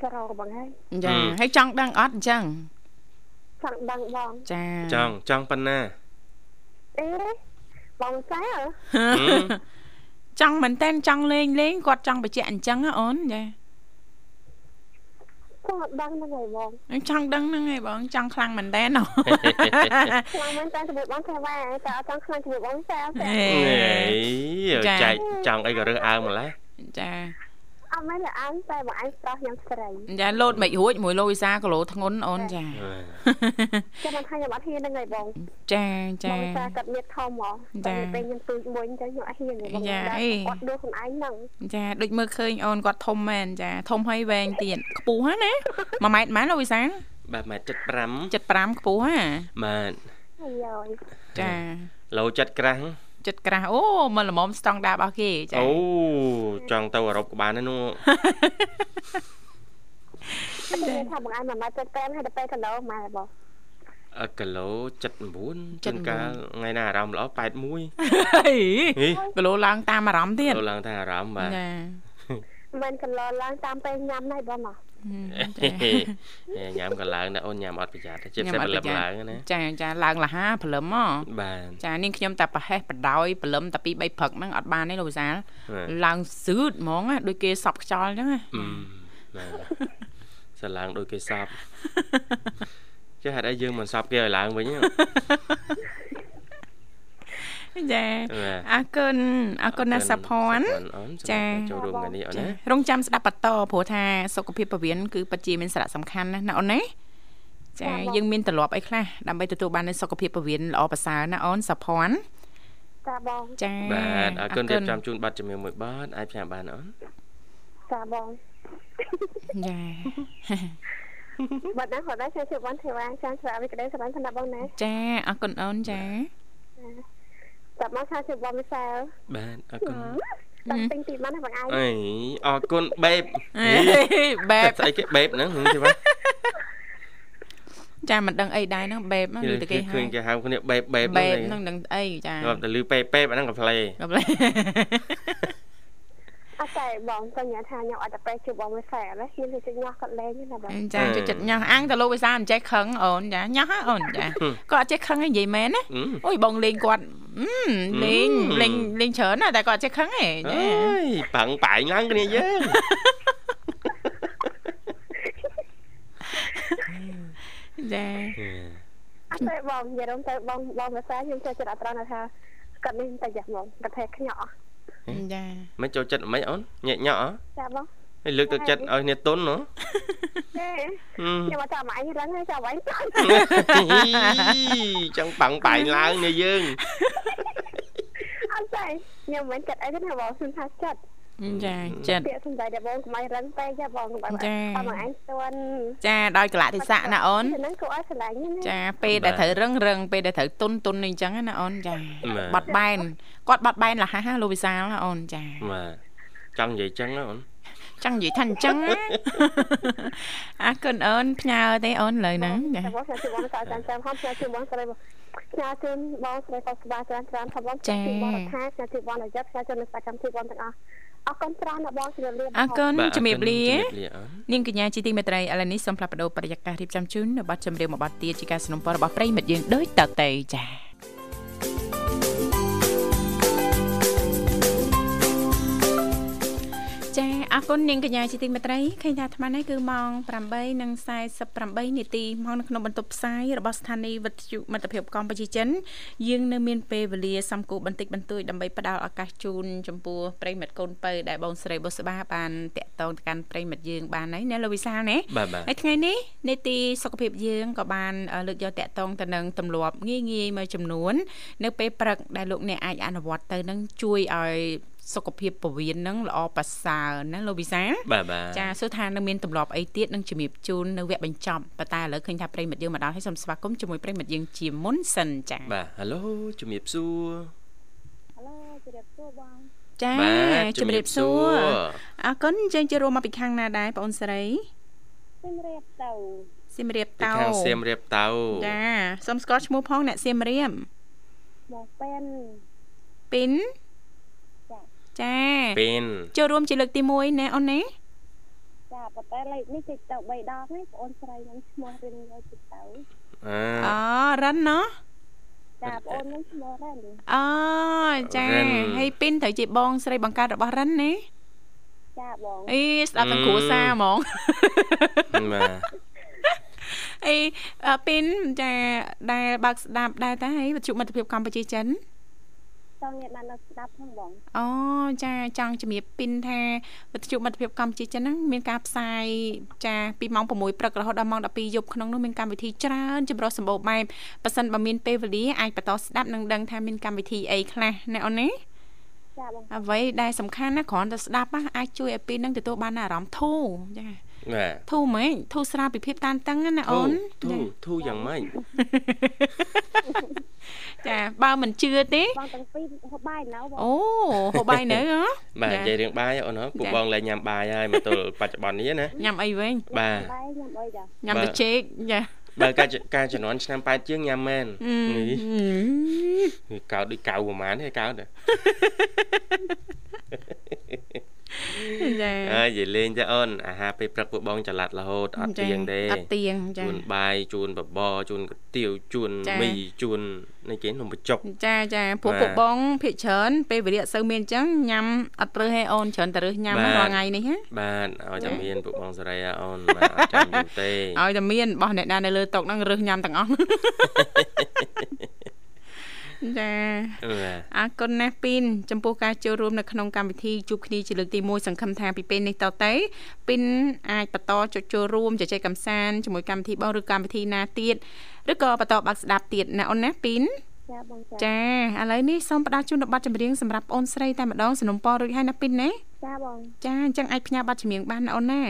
ស្រោបងហើយចាហឹមហើយចង់ដឹងអត់អញ្ចឹង ចង់ដឹងបងចាចង់ចង់ប៉ុណ្ណាអេបងសែលចង់មែនតែនចង់លេងលេងគាត់ចង់បញ្ជាក់អញ្ចឹងហ៎អូនចាចង់ដឹងហ្នឹងហើយបងចង់ដឹងហ្នឹងឯងបងចង់ខ្លាំងមែនតែនហ៎ខ្លាំងមែនតែជាមួយបងថាវ៉ាតែអត់ចង់ខ្លាំងជាមួយបងសែលតែហេអេចាចែកចង់អីក៏រើសអើងម្លេះចា អត់មែនតែអញតែបងឯងប្រោះខ្ញុំស្រីចាលោតមិនរួចមួយលោកវិសាគីឡូធ្ងន់អូនចាចាំមិនថាខ្ញុំអត់ហ៊ានហ្នឹងហើយបងចាបចាងសាកាត់មានធំហ៎ចាតែពេលខ្ញុំទូចមួយអញ្ចឹងខ្ញុំអត់ហ៊ានទេបងយ៉ាតែអីគាត់ដួសខ្លួនឯងហ្នឹងចាដូចមើលឃើញអូនគាត់ធំមែនចាធំហើយវែងទៀតខ្ពស់ហ្នឹងណា1ម៉ែត្រម៉ែនលោកវិសាបាទម៉ែត្រ75 75ខ្ពស់ហ่าបាទអាយ៉យចាលោចិត្តក្រាស់ ចិត្តក្រាស់អូមិនល្មមស្តង់ដាររបស់គេចាអូចង់ទៅអឺរ៉ុបក៏បានដែរនោះតែថាបងឯងមួយម៉ែត្រ75ហើយទៅពេលគីឡូម៉ែបងអឺគីឡូ79ជួនកាលថ្ងៃណាអារម្មណ៍ល្អ81ហីហីគីឡូឡើងតាមអារម្មណ៍ទៀតលោឡើងថាអារម្មណ៍បាទចាមិនគីឡូឡើងតាមពេលញ៉ាំហើយបងហ៎ហេ ញ៉ាំក៏ឡើងដែរអូនញ៉ាំអត់ប្រយ័ត្នទេចិត្តសិបលឹមឡើងណាចាចាឡើងលហាព្រលឹមហ៎បាទចានាងខ្ញុំតែប្រហែសបដោយព្រលឹមតែពី3ព្រឹកហ្នឹងអត់បានទេលោកវិសាលបាទឡើងស៊ឺតហ្មងណាដូចគេសប់ខ្យល់អញ្ចឹងណាអឺបាទសាឡើងដូចគេសពចេះហេតុអីយើងមិនសពគេឲ្យឡើងវិញហ៎ ចាបាទអរគុណអរគុណណាស់សាផនអូនចាចាចូលរួមថ្ងៃនេះអូនចាណារងចាំស្ដាប់បន្តព្រោះថាសុខភាពពវៀនគឺពិតជាមានសារៈសំខាន់ណាស់ណាអូនណាចាយើងមានទម្លាប់អីខ្លះដើម្បីទទួលបាននូវសុខភាពពវៀនល្អប្រសើរណាអូនសាផនចាបងចាបាទអរគុណរៀបចំជូនប័ណ្ណជំនឿមួយប័ណ្ណអាចផ្សាយបានអូនចាបងចាបាត់ណាស់គាត់ដែរជួយជួយបងទេវ៉ាចាស្រាវិក្ដីសម្រាប់សម្រាប់បងណាចាអរគុណអូនចា ចាប់មកថាជួយបងវិសាលបាទអរគុណតាមពេញទីបានណាបងឯងអីអរគុណបេបអេបែបស្អីគេបេបហ្នឹងហឹងទេបាទចាមិនដឹងអីដែរហ្នឹងបែបហ្នឹងឮតែគេហៅឃើញគេហៅគ្នាបេបបេបបែបហ្នឹងដឹងអីចាគាត់ទៅលឺពេពេបអាហ្នឹងក៏ផ្លេក៏ប្លែ អត់តែបងសញ្ញាថាខ្ញុំអត់តែប្រែជួយបងវិសាលណាខ្ញុំជួយញ៉ោះគាត់លេងណាបងចាជួយចិត្តញ៉ោះអាំងទៅលោកវិសាមិនចេះខឹងអូនចាញ៉ោះហ៎អូនចាគាត់អត់ចេះខឹងទេនិយាយមែនណាអូយបងលេងគាត់លេងលេងលេងច្រើនណាតែគាត់អត់ចេះខឹងទេអចាើយប៉ាំងប៉ាយឡើងគ្នាយើងចាអត់តែបងនិយាយរំទៅបងបងវិសាលខ្ញុំចូលចិត្តអត់ត្រង់ថាគាត់នេះតែយ៉ាបងគាត់ថាខ្ញក់ ចាមិនចូលចិត្តមិនអូនញាក់ញក់ហ៎ចាបងហើយលើកទឹកចិត្តឲ្យគ្នាទុនហ៎ទេខ្ញុំអត់ចាំអញរឹងទេចាំអញចឹងប៉ាំងប៉ាយឡើងគ្នាយើងអត់តែខ្ញុំមិនគិតអីទេណាបងខ្ញុំថាចិត្ត ចាចិត្តពាក្យសំដីដែលបងកុំឲ្យរឹងពេកចាបងកុំឲ្យបងអញស្ទាន់ចាដោយកលៈទេសៈណាអូនហ្នឹងគួរឲ្យស្រឡាញ់ណាចាពេលដែលត្រូវរឹងរឹងពេលដែលត្រូវទុនទុនអីចឹងណាអូនចាបត់បែនគាត់បត់បែនលះហ่าលោកវិសាលណាអូនចាបាទចង់និយាយចឹងណាអូនចឹងនិយាយថាអញ្ចឹងអរគុណអូនផ្ញើទេអូនលើហ្នឹងចាបងខ្ញុំជួយបងសាចាំចាំហំខ្ញុំជួយបងស្រីបងខ្ញុំជួយបងស្រីខុសក្បាលច្រើនច្រើនផងបងជួយបងថាខ្ញុំជួយបងអាយុខ្ញុំជួយនៅសកម្មភាពបងទាំងអស់ អរគុណច្រើនណាបងជំរាបលា អរគុណជំរាបលា ជំរាបលាអូន នាងកញ្ញាជាទីមេត្រីឥឡូវនេះសូមផ្លាប់បដោប្រយាកររៀបចំជូននៅប័ណ្ណចម្រៀងមួយប័ណ្ណទៀតជាការสนับสนุนរបស់ប្រិមិត្តយើងដូចតទៅចា អរគុណនាងកញ្ញាជាទីមេត្រីឃើញថាអាត្មានេះគឺម៉ោង8:48នាទីម៉ោងនៅក្នុងបន្ទប់ផ្សាយរបស់ស្ថានីយ៍វិទ្យុមិត្តភាពកម្ពុជាចិនយើងនៅមានពេលវេលាសំគូបន្តិចបន្តួចដើម្បីផ្ដល់ឱកាសជូនចំពោះប្រិមិត្តកូនពៅដែលបងស្រីបុស្បាបានតាក់ទងទៅកាន់ប្រិមិត្តយើងបានហើយណាលោកវិសាលណាបាទបាទហើយថ្ងៃនេះនេតិសុខភាពយើងក៏បានលើកយកតាក់ទងទៅនឹងទម្លាប់ងាយងាយមួយចំនួន នៅពេលព្រឹកដែលលោកអ្នកអាចអនុវត្តទៅនឹងជួយឲ្យ សុខភាពពោះវៀននឹងល្អប្រសើរណាលោកវិសាលបាទបាទចាសួរថានៅមានទម្លាប់អីទៀតនឹងជំរាបជូននៅវគ្គបញ្ចប់ប៉ុន្តែឥឡូវឃើញថាប្រិមិត្តយើងមកដល់ហើយសូមស្វាគមន៍ជាមួយប្រិមិត្តយើងជាមុនសិនចាបាទហៅឡូជំរាបសួរហឡូជំរាបសួរបងចាបាទជំរាបសួរអរគុណយើងជារួមមកពីខាងណាដែរបងអូនស្រីជំរាបទៅសៀមរាបពីតោខាងសៀមរាបតៅចាសូមស្គាល់ឈ្មោះផងអ្នកសៀមរាបមកពេនពីន ចាចាពេនចូលរួមជាលើកទី1ណាអូនណាចាប៉ុន្តែលេខនេះតិចទៅ3ដងហ្នឹងបងអូនស្រីនឹងឈ្មោះរិនយកតិចទៅអើអូរិនណោះចាបងអូននឹងឈ្មោះរិនអូចាហើយពីនត្រូវជាបងស្រីបង្កើតរបស់រិនណាចាបងអីស្ដាប់ទាំងគ្រួសារហ្មងបាទអីអ่าពីនចាដែលបើកស្ដាប់ដែរតាហើយវិទ្យុមិត្តភាពកម្ពុជាចិនច ង់អ្នកបាននៅស្ដាប់ផងបងអូចាចង់ជំរាបពីនថាវិទ្យុមិត្តភាពកម្ពុជាចិនហ្នឹងមានការផ្សាយចាពីម៉ោង6ព្រឹករហូតដល់ម៉ោង12យប់ក្នុងនោះមានកម្មវិធីច្រើនចម្រុះសម្បូរបែបប៉ះសិនបើមានពេលវេលាអាចបន្តស្ដាប់និងដឹងថាមានកម្មវិធីអីខ្លះណាអូនណាចាបងអ្វីដែលសំខាន់ណាគ្រាន់តែស្ដាប់ណាអាចជួយឲ្យពីនហ្នឹងទទួលបានអារម្មណ៍ធូរចាបាទ ធូរហ្មងធូរស្រាលពីភាពតានតឹងណាអូនធូធូយ៉ាងម៉េចចាបើមិនជឿទេបងទាំងពីរហូបបាយនៅបងអូហូបបាយនៅហ៎បាទនិយាយរឿងបាយអូនហ៎ពួកបងលែងញ៉ាំបាយហើយមកទល់បច្ចុប្បន្ននេះណាញ៉ាំអីវិញបាទបាយញ៉ាំអីចាញ៉ាំតែចេកចាបើការការជំនាន់ឆ្នាំ8ជាងញ៉ាំមែនអឺនេះកោតដូចកៅប្រហែលទេកោត ចាហើយនិយាយលេងទៅអូនអាហារពេលព្រឹកពួកបងចល័តរហូតអត់ទៀងទេអត់ទៀងចាជូនបាយជូនបបរជូនកាទៀវជូនចាមីជូននេះគេនំបញ្ចុកចាចាពួកបាទពួកបងភាកច្រើនពេលវេលាអត់សូវមានអញ្ចឹងញ៉ាំអត់រើសទេអូនច្រើនតែរើសញ៉ាំបាទរាល់ថ្ងៃនេះហ៎បាទឲ្យតែមានពួកបងសេរីហ่าអូនបាទអត់ចាំយូរទេឲ្យតែមានរបស់អ្នកណានៅលើតុហ្នឹងរើសញ៉ាំទាំងអស់ ចាបាទអរគុណណាស់ពីនចំពោះការចូលរួមនៅក្នុងកម្មវិធីជួបគ្នាជាលើកទី1សង្ឃឹមថាពីពេលនេះតទៅពីនអាចបន្តចុចចូលរួមជជែកកម្សាន្តជាមួយកម្មវិធីបងឬកម្មវិធីណាទៀតឬក៏បន្តបើកស្ដាប់ទៀតណាអូនណាពីនចាបងចាចាឥឡូវនេះសូមផ្ដល់ជូនប័ណ្ណចម្រៀងសម្រាប់អូនស្រីតែម្ដងสนុំពររួចហើយណាពីនណាចាបងចាអញ្ចឹងអាចផ្ញើប័ណ្ណចម្រៀងបានណាអូនណា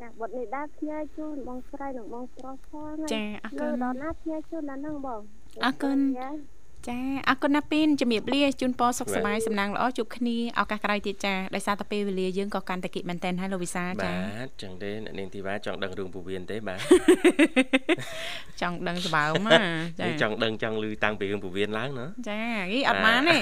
ចាបត់នេះដែរផ្ញើជូនបងស្រីនិងបងប្រុសផងចាអរគុណដល់ណាផ្ញើជូនដល់ហ្នឹងបងអរគុណ ចាអរគុណណាស់ពីនជំរាបលាជូនពរសុខសប្បាយសំណាងល្អជួបគ្នាឱកាសក្រោយទៀតចាដោយសារតែពេលវេលាយើងក៏កាន់តែគិតមែនតើហើយលោកវិសាលចាបាទចឹងទេអ្នកនាងធីវ៉ាចង់ដឹងរឿងពវៀនទេបាទចង់ដឹងសម្បើមណាចានេះចង់ដឹងចង់ឮតាំងពីរឿងពវៀនឡើងណាចាហីអត់បានទេ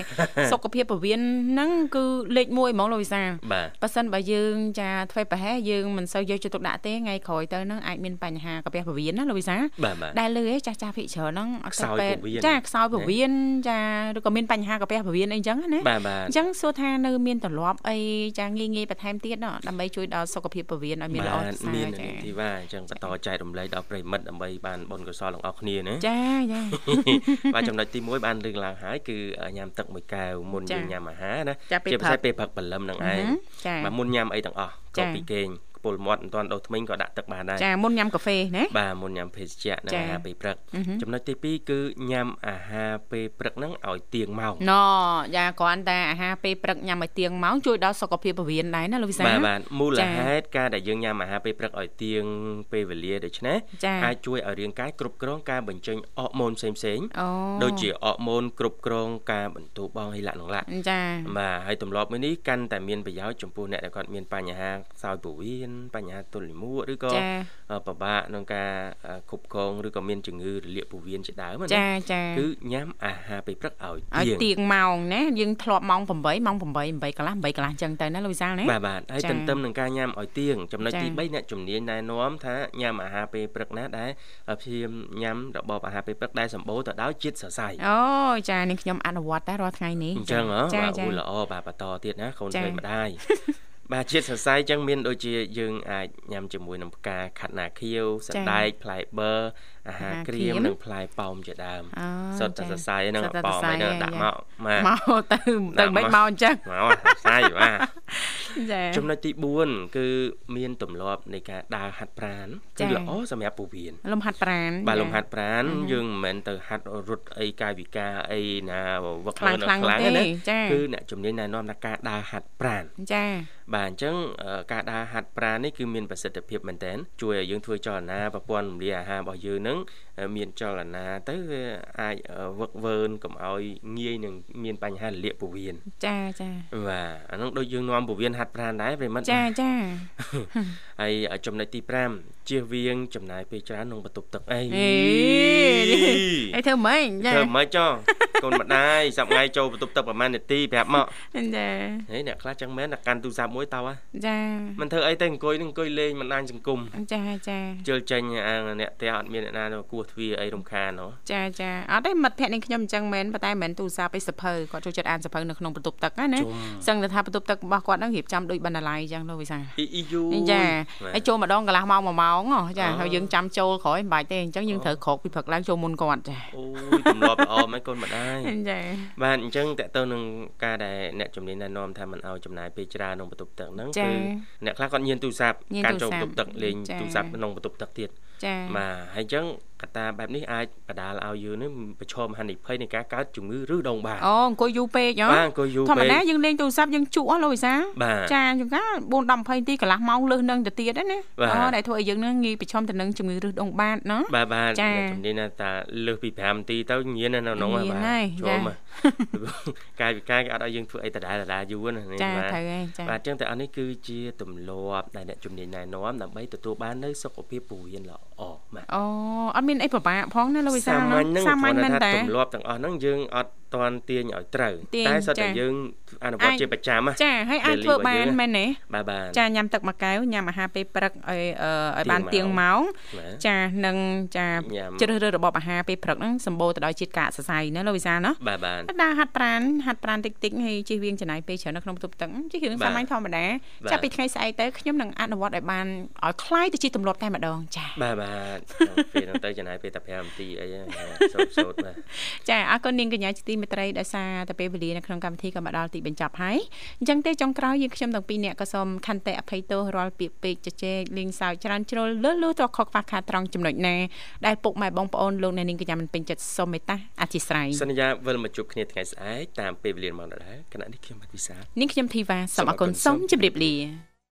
សុខភាពពវៀនហ្នឹងគឺលេខ1ហ្មងលោកវិសាលបាទបើសិនបើយើងចាធ្វើប្រហែសយើងមិនសូវយកចិត្តទុកដាក់ទេថ្ងៃក្រោយទៅហ្នឹងអាចមានបញ្ហាកាពះពវៀនណាលោកវិសាលបាទបាទដែលលឺឯចាស់ចាស់ភិកច្រើនហ្នឹងអត់ខ្សោយពេទ្យពោះវៀនចាខ្សោយពោះវៀនចាឬក៏មានបញ្ហាកាពះពោះវៀនអីចឹងណាបាទបាទអញ្ចឹងសួរថានៅមានទម្លាប់អីចាងាយងាយបន្ថែមទៀតណោះដើម្បីជួយដល់សុខភាពពោះវៀនឲ្យមានល្អបាទប្រសើមានរអ្នកចានាងធីវ៉ាអញ្ចឹងបន្តចែករំលែកដល់ប្រិយមិត្តដើម្បីបានបុណ្យកុសលទាំងអស់គ្នាណាចាចាបាទចំណុចទី1បានលើកឡើងហើយគឺញ៉ាំទឹកមួយកែវមុនចា៎យើងញ៉ាំអាហារណាចាពេលជាពិសេសព្រឹកពេលព្រឹកព្រលឹមហ្នឹងអឺឯងចាបាទមុនញ៉ាំអីទាំងអស់ចា៎ក៏ពីគេងខ្ពុលមាត់មិនទាន់ដុសធ្មេញក៏ដាក់ទឹកបានដែរចាមុនញ៉ាំកាហ្វេណាបាទមុនញ៉ាំភេសជ្ជៈនិងចា៎អាហារពេលព្រឹកអឺហឹមចំណុចទី2គឺញ៉ាំអាហារពេលព្រឹកហ្នឹងឲ្យទៀងម៉ោងណយ៉ាគ្រាន់តែអាហារពេលព្រឹកញ៉ាំឲ្យទៀងម៉ោងជួយដល់សុខភាពពោះវៀនដែរណាលោកវិសាបាទបាទមូលចា៎ហេតុការដែលយើងញ៉ាំអាហារពេលព្រឹកឲ្យទៀងពេលវេលាដូច្នេះចា៎អាចជួយឲ្យរាងកាយគ្រប់គ្រងការបញ្ចេញអរម៉ូនផ្សេងផ្សេងៗអូដូចជាអរម៉ូនគ្រប់គ្រងការបន្ទោបងហិលៈនឹងលៈចាបាទហើយទម្លាប់មួយនេះកាន់តែមានប្រយោជន៍ចំពោះអ្នកដែលគាត់មានបញ្ហាខ្សោយពោះវៀនបញ្ហាទល់លាមកឬក៏ចាពិបាកក្នុងការគ្រប់គ្រងឬក៏មានជំងឺរលាកពោះវៀនជាដើមណាចាចាគឺញ៉ាំអាហារពេលព្រឹកឲ្យឲ្យទៀងទៀងម៉ោងណាយើងធ្លាប់ម៉ោង8ម៉ោង8 8កន្លះ8កន្លះអញ្ចឹងទៅណាលោកវិសាលណាបាទបាទហើយចា៎ទន្ទឹមនឹងការញ៉ាំឲ្យទៀងចំណុចចា៎ទី3អ្នកជំនាញណែនាំថាញ៉ាំអាហារពេលព្រឹកណាដែលព្យាយាមញ៉ាំរបបអាហារពេលព្រឹកដែលសម្បូរទៅដោយជាតិសរសៃអូចានេះខ្ញុំអនុវត្តដែររាល់ថ្ងៃនេះអញ្ចឹងហ៎ចាបាទចាអូល្អបាទបន្តទៀតណាកូនចា៎ស្រីម្ដាយ បាទជាតិសរសៃអញ្ចឹងមានដូចជាយើងអាចញ៉ាំជាមួយនឹងផ្កាខាត់ណាខៀវសណ្ដែកផ្លែបឺអាហារ អាហារក្រៀក្រៀមមនិងផ្លែប៉ោមជាដើមអូសុទ្ធតែចាសរសៃហ្នឹងសុទ្ធតែប៉ោមសរសៃហ្នឹងហើយដាក់ចាមកបាទមកទៅដាទៅក់មិនមកមកអញ្ចឹងមកសរសៃបាទចាចំណុចទី4គឺមានទម្លាប់នៃការដើរហាត់ប្រាណចាគឺល្អសម្រាប់ពោះវៀនលំហាត់ប្រាណបាទចាលំហាត់ប្រាណអឺហឹមយើងមិនមែនទៅហាត់រត់អីកាយវិការអីណាវឹកខ្លាំងលើខ្លាំងខ្លាំងទេណាចាគឺអ្នកជំនាញណែនាំថាការដើរហាត់ប្រាណចាបាទអញ្ចឹងអឺការដើរហាត់ប្រាណនេះគឺមានប្រសិទ្ធភាពមែនទែនជួយឲ្យយើងធ្វើចលនាប្រព័ន្ធរំលាយអាហាររបស់យើងនឹងអឺមានចលនាទៅវាអាចអឺវឹកវើនកុំឲ្យងាយនឹងមានបញ្ហារលាកពោះវៀនចាចាបាទអានោះដូចយើងនាំពោះវៀនហាត់ប្រាណដែរប្រិមត្តចាចាហើយចំណុចទី5ជៀសវាងចំណាយពេលច្រើនក្នុងបន្ទប់ទឹកអីអេអីធ្វើម៉េចចាធ្វើមិនចោះកូនម្ដាយសប្ងៃចូលបន្ទប់ទឹកប្រហែលនាទីប្រាប់មកចាហេអ្នកខ្លះចឹងមែនតែកាន់ទូរស័ព្ទមួយតោះហ៎ចាមិនធ្វើអីទេអង្គុយនឹងអង្គុយលេងមិនដាញសង្គមចាចាជិលចេញអាអ្នកផ្ទះអត់មានអ្នកណាទៅគោះទ្វារអីរំខានហ៎ចាចាអត់ទេមិត្តភក្តិនឹងខ្ញុំអញ្ចឹងមែនប៉ុន្តែមិនមែនទូរស័ព្ទឯសភៅគាត់ចូលចិត្តអានសភៅនៅក្នុងបន្ទប់ទឹកណាណាជុំសឹងតែថាបន្ទប់ទឹករបស់គាត់ហ្នឹងរៀបចំដូចបណ្ណាល័យអញ្ចឹងលោកវិសាអ៊ីអ៊ីយូចាបាទហើយចូលម្ដងកន្លះម៉ោងមួយម៉ោងហ៎ចាអូហើយយើងចាំចូលក្រោយមិនបាច់ទេអញ្ចឹងយើងត្រូវក្រោកពីព្រឹកឡើងចូលមុនគាត់ចាអូយទម្លាប់ល្អមែនកូនម្ដាយចាបាទអញ្ចឹងតើតើនឹងការដែលអ្នកជំនាញណែនាំថាមិនឲ្យចំណាយពេលច្រើនក្នុងបន្ទប់ទឹកហ្នឹងចាគឺអ្នកខ្លះគាត់ញៀនទូរស័ព្ទញៀនកាន់ទូចូលរស័បន្ព្ទទប់ទឹកលេងចាទូរស័ព្ទក្នុងបន្ទប់ទឹកទៀតចាបាទហើយអញ្ចឹង កត្តាបែបនេះអាចបដាលឲ្យយើងនេះប្រឈមហានិភ័យនៃការកើតជំងឺឬដងបាតអូអង្គុយយូរពេកហ៎បាទអង្គុយយូរធម្មពេកតាយើងលេងទូរស័ព្ទយើងជក់ហ៎លោកវិសាបាទចាជួនកាល4 10 20នាទីកន្លះម៉ោងលើសនឹងទៅទៀតហ្នឹងណាបាទអូដែលធ្វើឲ្យយើងនឹងងាយប្រឈមទៅនឹងជំងឺរឹសដងបាតណាបាទបាទចាអ្នកជំនាញណាថាលើសពី5នាទីទៅញៀននៅក្នុងហ្នឹងញៀនបាទហើយជាប់ចាមកកាយវិការគេអត់ឲ្យយើងធ្វើអីដដែលដដែលយូរណានេះចាបាទត្រូវហើយចាបាទអញ្ចឹងតែអានេះគឺជាទម្លាប់ដែលអ្នកជំនាញណែនាំដើម្បីទទួលបាននូវសុខភាពពោះវៀនល្អបាទអូអត់មានអីពិបាកផងណាលោកវិសាសាមញ្ញហ្នឹងសាមញ្ញមែនគ្រាតាន់តែថាទម្លាប់ទាំងអស់ហ្នឹងយើងអត់ តាន់ទាញឲ្យត្រូវ ទាញ តែសុទ្ធតែ ចា យើងអនុវត្ត អាច ជាប្រចាំណា ចាហើយអាច daily ធ្វើ របស់ បាន យើង មែនទេ បាទបាទ ចាញ៉ាំទឹកមួយកែវញ៉ាំអាហារពេលព្រឹកឲ្យអឺឲ្យបាន ទៀ ទៀ ង ង ម៉ោ ម៉ោ ង ង បាទ ចានឹងចា ញ៉ាំ ជ្រើសរើសរបបអាហារពេលព្រឹកហ្នឹងសម្បូរទៅដោយជាតិកាកសរសៃណាលោកវិសាលណា បាទបាទ ដើរហាត់ប្រាណហាត់ប្រាណតិចតិចៗហើយជិះវៀងចំណាយពេលច្រើននៅក្នុងបន្ទប់ទឹកជិះរឿង បាទ សាមញ្ញធម្មតា បាទ ចាប់ពីថ្ងៃស្អែកទៅខ្ញុំនឹងអនុវត្តឲ្យបានឲ្យคล้ายទៅជាទម្លាប់តែម្ដងចា បាទបាទពេលហ្នឹងទៅចំណាយពេលតែ5នាទីអីហ្នឹងសូត្រសូត្របាទ ចាអរគុណនាងកញ្ញាជាទី មេមេត្រីដោយសារតែពេលវេលានៅក្នុងកម្មវិធីក៏មកដល់ទីបញ្ចប់ហើយអញ្ចឹងទេចុងក្រោយយើងខ្ញុំទាំងពីរនាក់ក៏សូមខន្តីអភ័យទោសរាល់ពាក្យពេចន៍ជជែកលេងសើចច្រើនជ្រុលលើសលួតខកខ្វះខាតត្រង់ចំណុចណាដែលពុកម៉ែបងប្អូនលោកអ្នកនាងកញ្ញាមិនពេញចិត្តសូមមេត្តាអធិស្ឋានសន្យាវិលមកជួបគ្នាថ្ងៃស្អែកតាមពេលវេលាមកដល់គណៈនេះខ្ញុំបាទវិសានាងខ្ញុំធីវ៉ាសូមអរគុណសូមជម្រាបលា